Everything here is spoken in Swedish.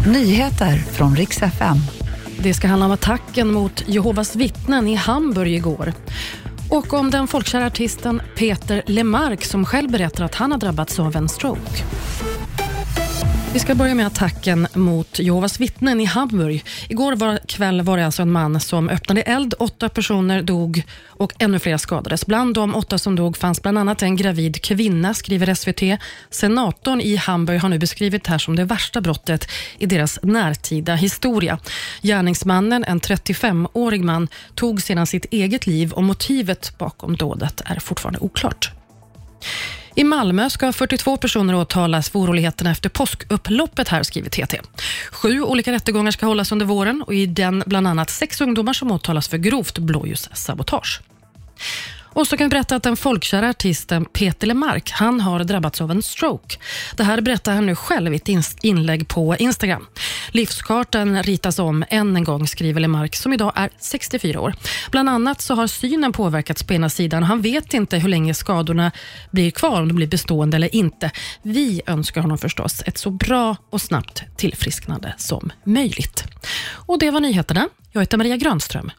Nyheter från riks FM. Det ska handla om attacken mot Jehovas vittnen i Hamburg igår. Och om den folkkära artisten Peter Lemark som själv berättar att han har drabbats av en stroke. Vi ska börja med attacken mot Jehovas vittnen i Hamburg. Igår var, kväll var det alltså en man som öppnade eld. Åtta personer dog och ännu fler skadades. Bland de åtta som dog fanns bland annat en gravid kvinna, skriver SVT. Senatorn i Hamburg har nu beskrivit det här som det värsta brottet i deras närtida historia. Gärningsmannen, en 35-årig man, tog sedan sitt eget liv och motivet bakom dådet är fortfarande oklart. I Malmö ska 42 personer åtalas för oroligheterna efter påskupploppet här, skriver TT. Sju olika rättegångar ska hållas under våren och i den bland annat sex ungdomar som åtalas för grovt blåljussabotage. Och så kan vi berätta att den folkkära artisten Peter Lemark han har drabbats av en stroke. Det här berättar han nu själv i ett inlägg på Instagram. Livskartan ritas om än en gång, skriver Lemark som idag är 64 år. Bland annat så har synen påverkats på ena sidan han vet inte hur länge skadorna blir kvar, om de blir bestående eller inte. Vi önskar honom förstås ett så bra och snabbt tillfrisknande som möjligt. Och Det var nyheterna. Jag heter Maria Grönström.